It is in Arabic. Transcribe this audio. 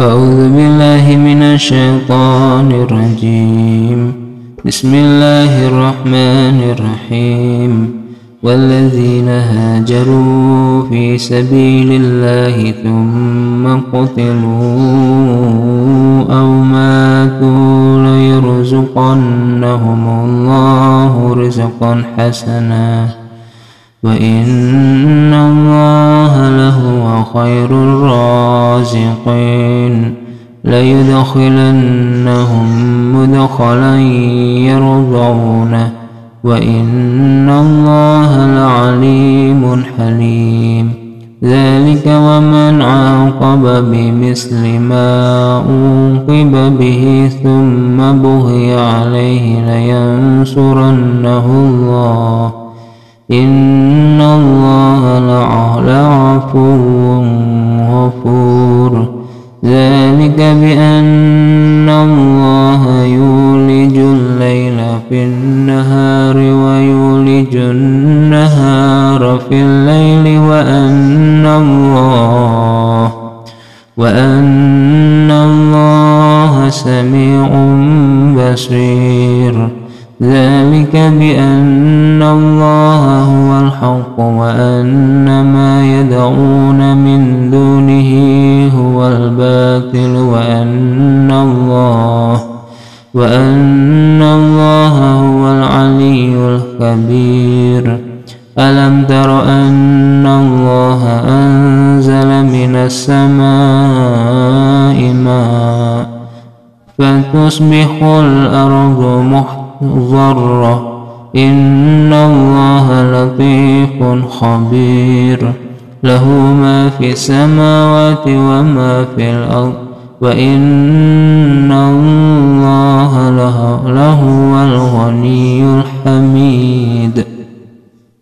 أعوذ بالله من الشيطان الرجيم. بسم الله الرحمن الرحيم. والذين هاجروا في سبيل الله ثم قتلوا أو ماتوا ليرزقنهم الله رزقا حسنا. وإن الله لهو خير الرازقين. ليدخلنهم مدخلا يرضونه وإن الله لعليم حليم ذلك ومن عاقب بمثل ما أوقب به ثم بغي عليه لينصرنه الله إن الله لعفو ذلك بأن الله يولج الليل في النهار ويولج النهار في الليل وأن الله وأن الله سميع بصير. ذلك بأن الله هو الحق وأن ما يدعون من دونه الباطل وأن الله وأن الله هو العلي الكبير ألم تر أن الله أنزل من السماء ماء فتصبح الأرض محتملة ضرة إن الله لطيف خبير. له ما في السماوات وما في الأرض. وإن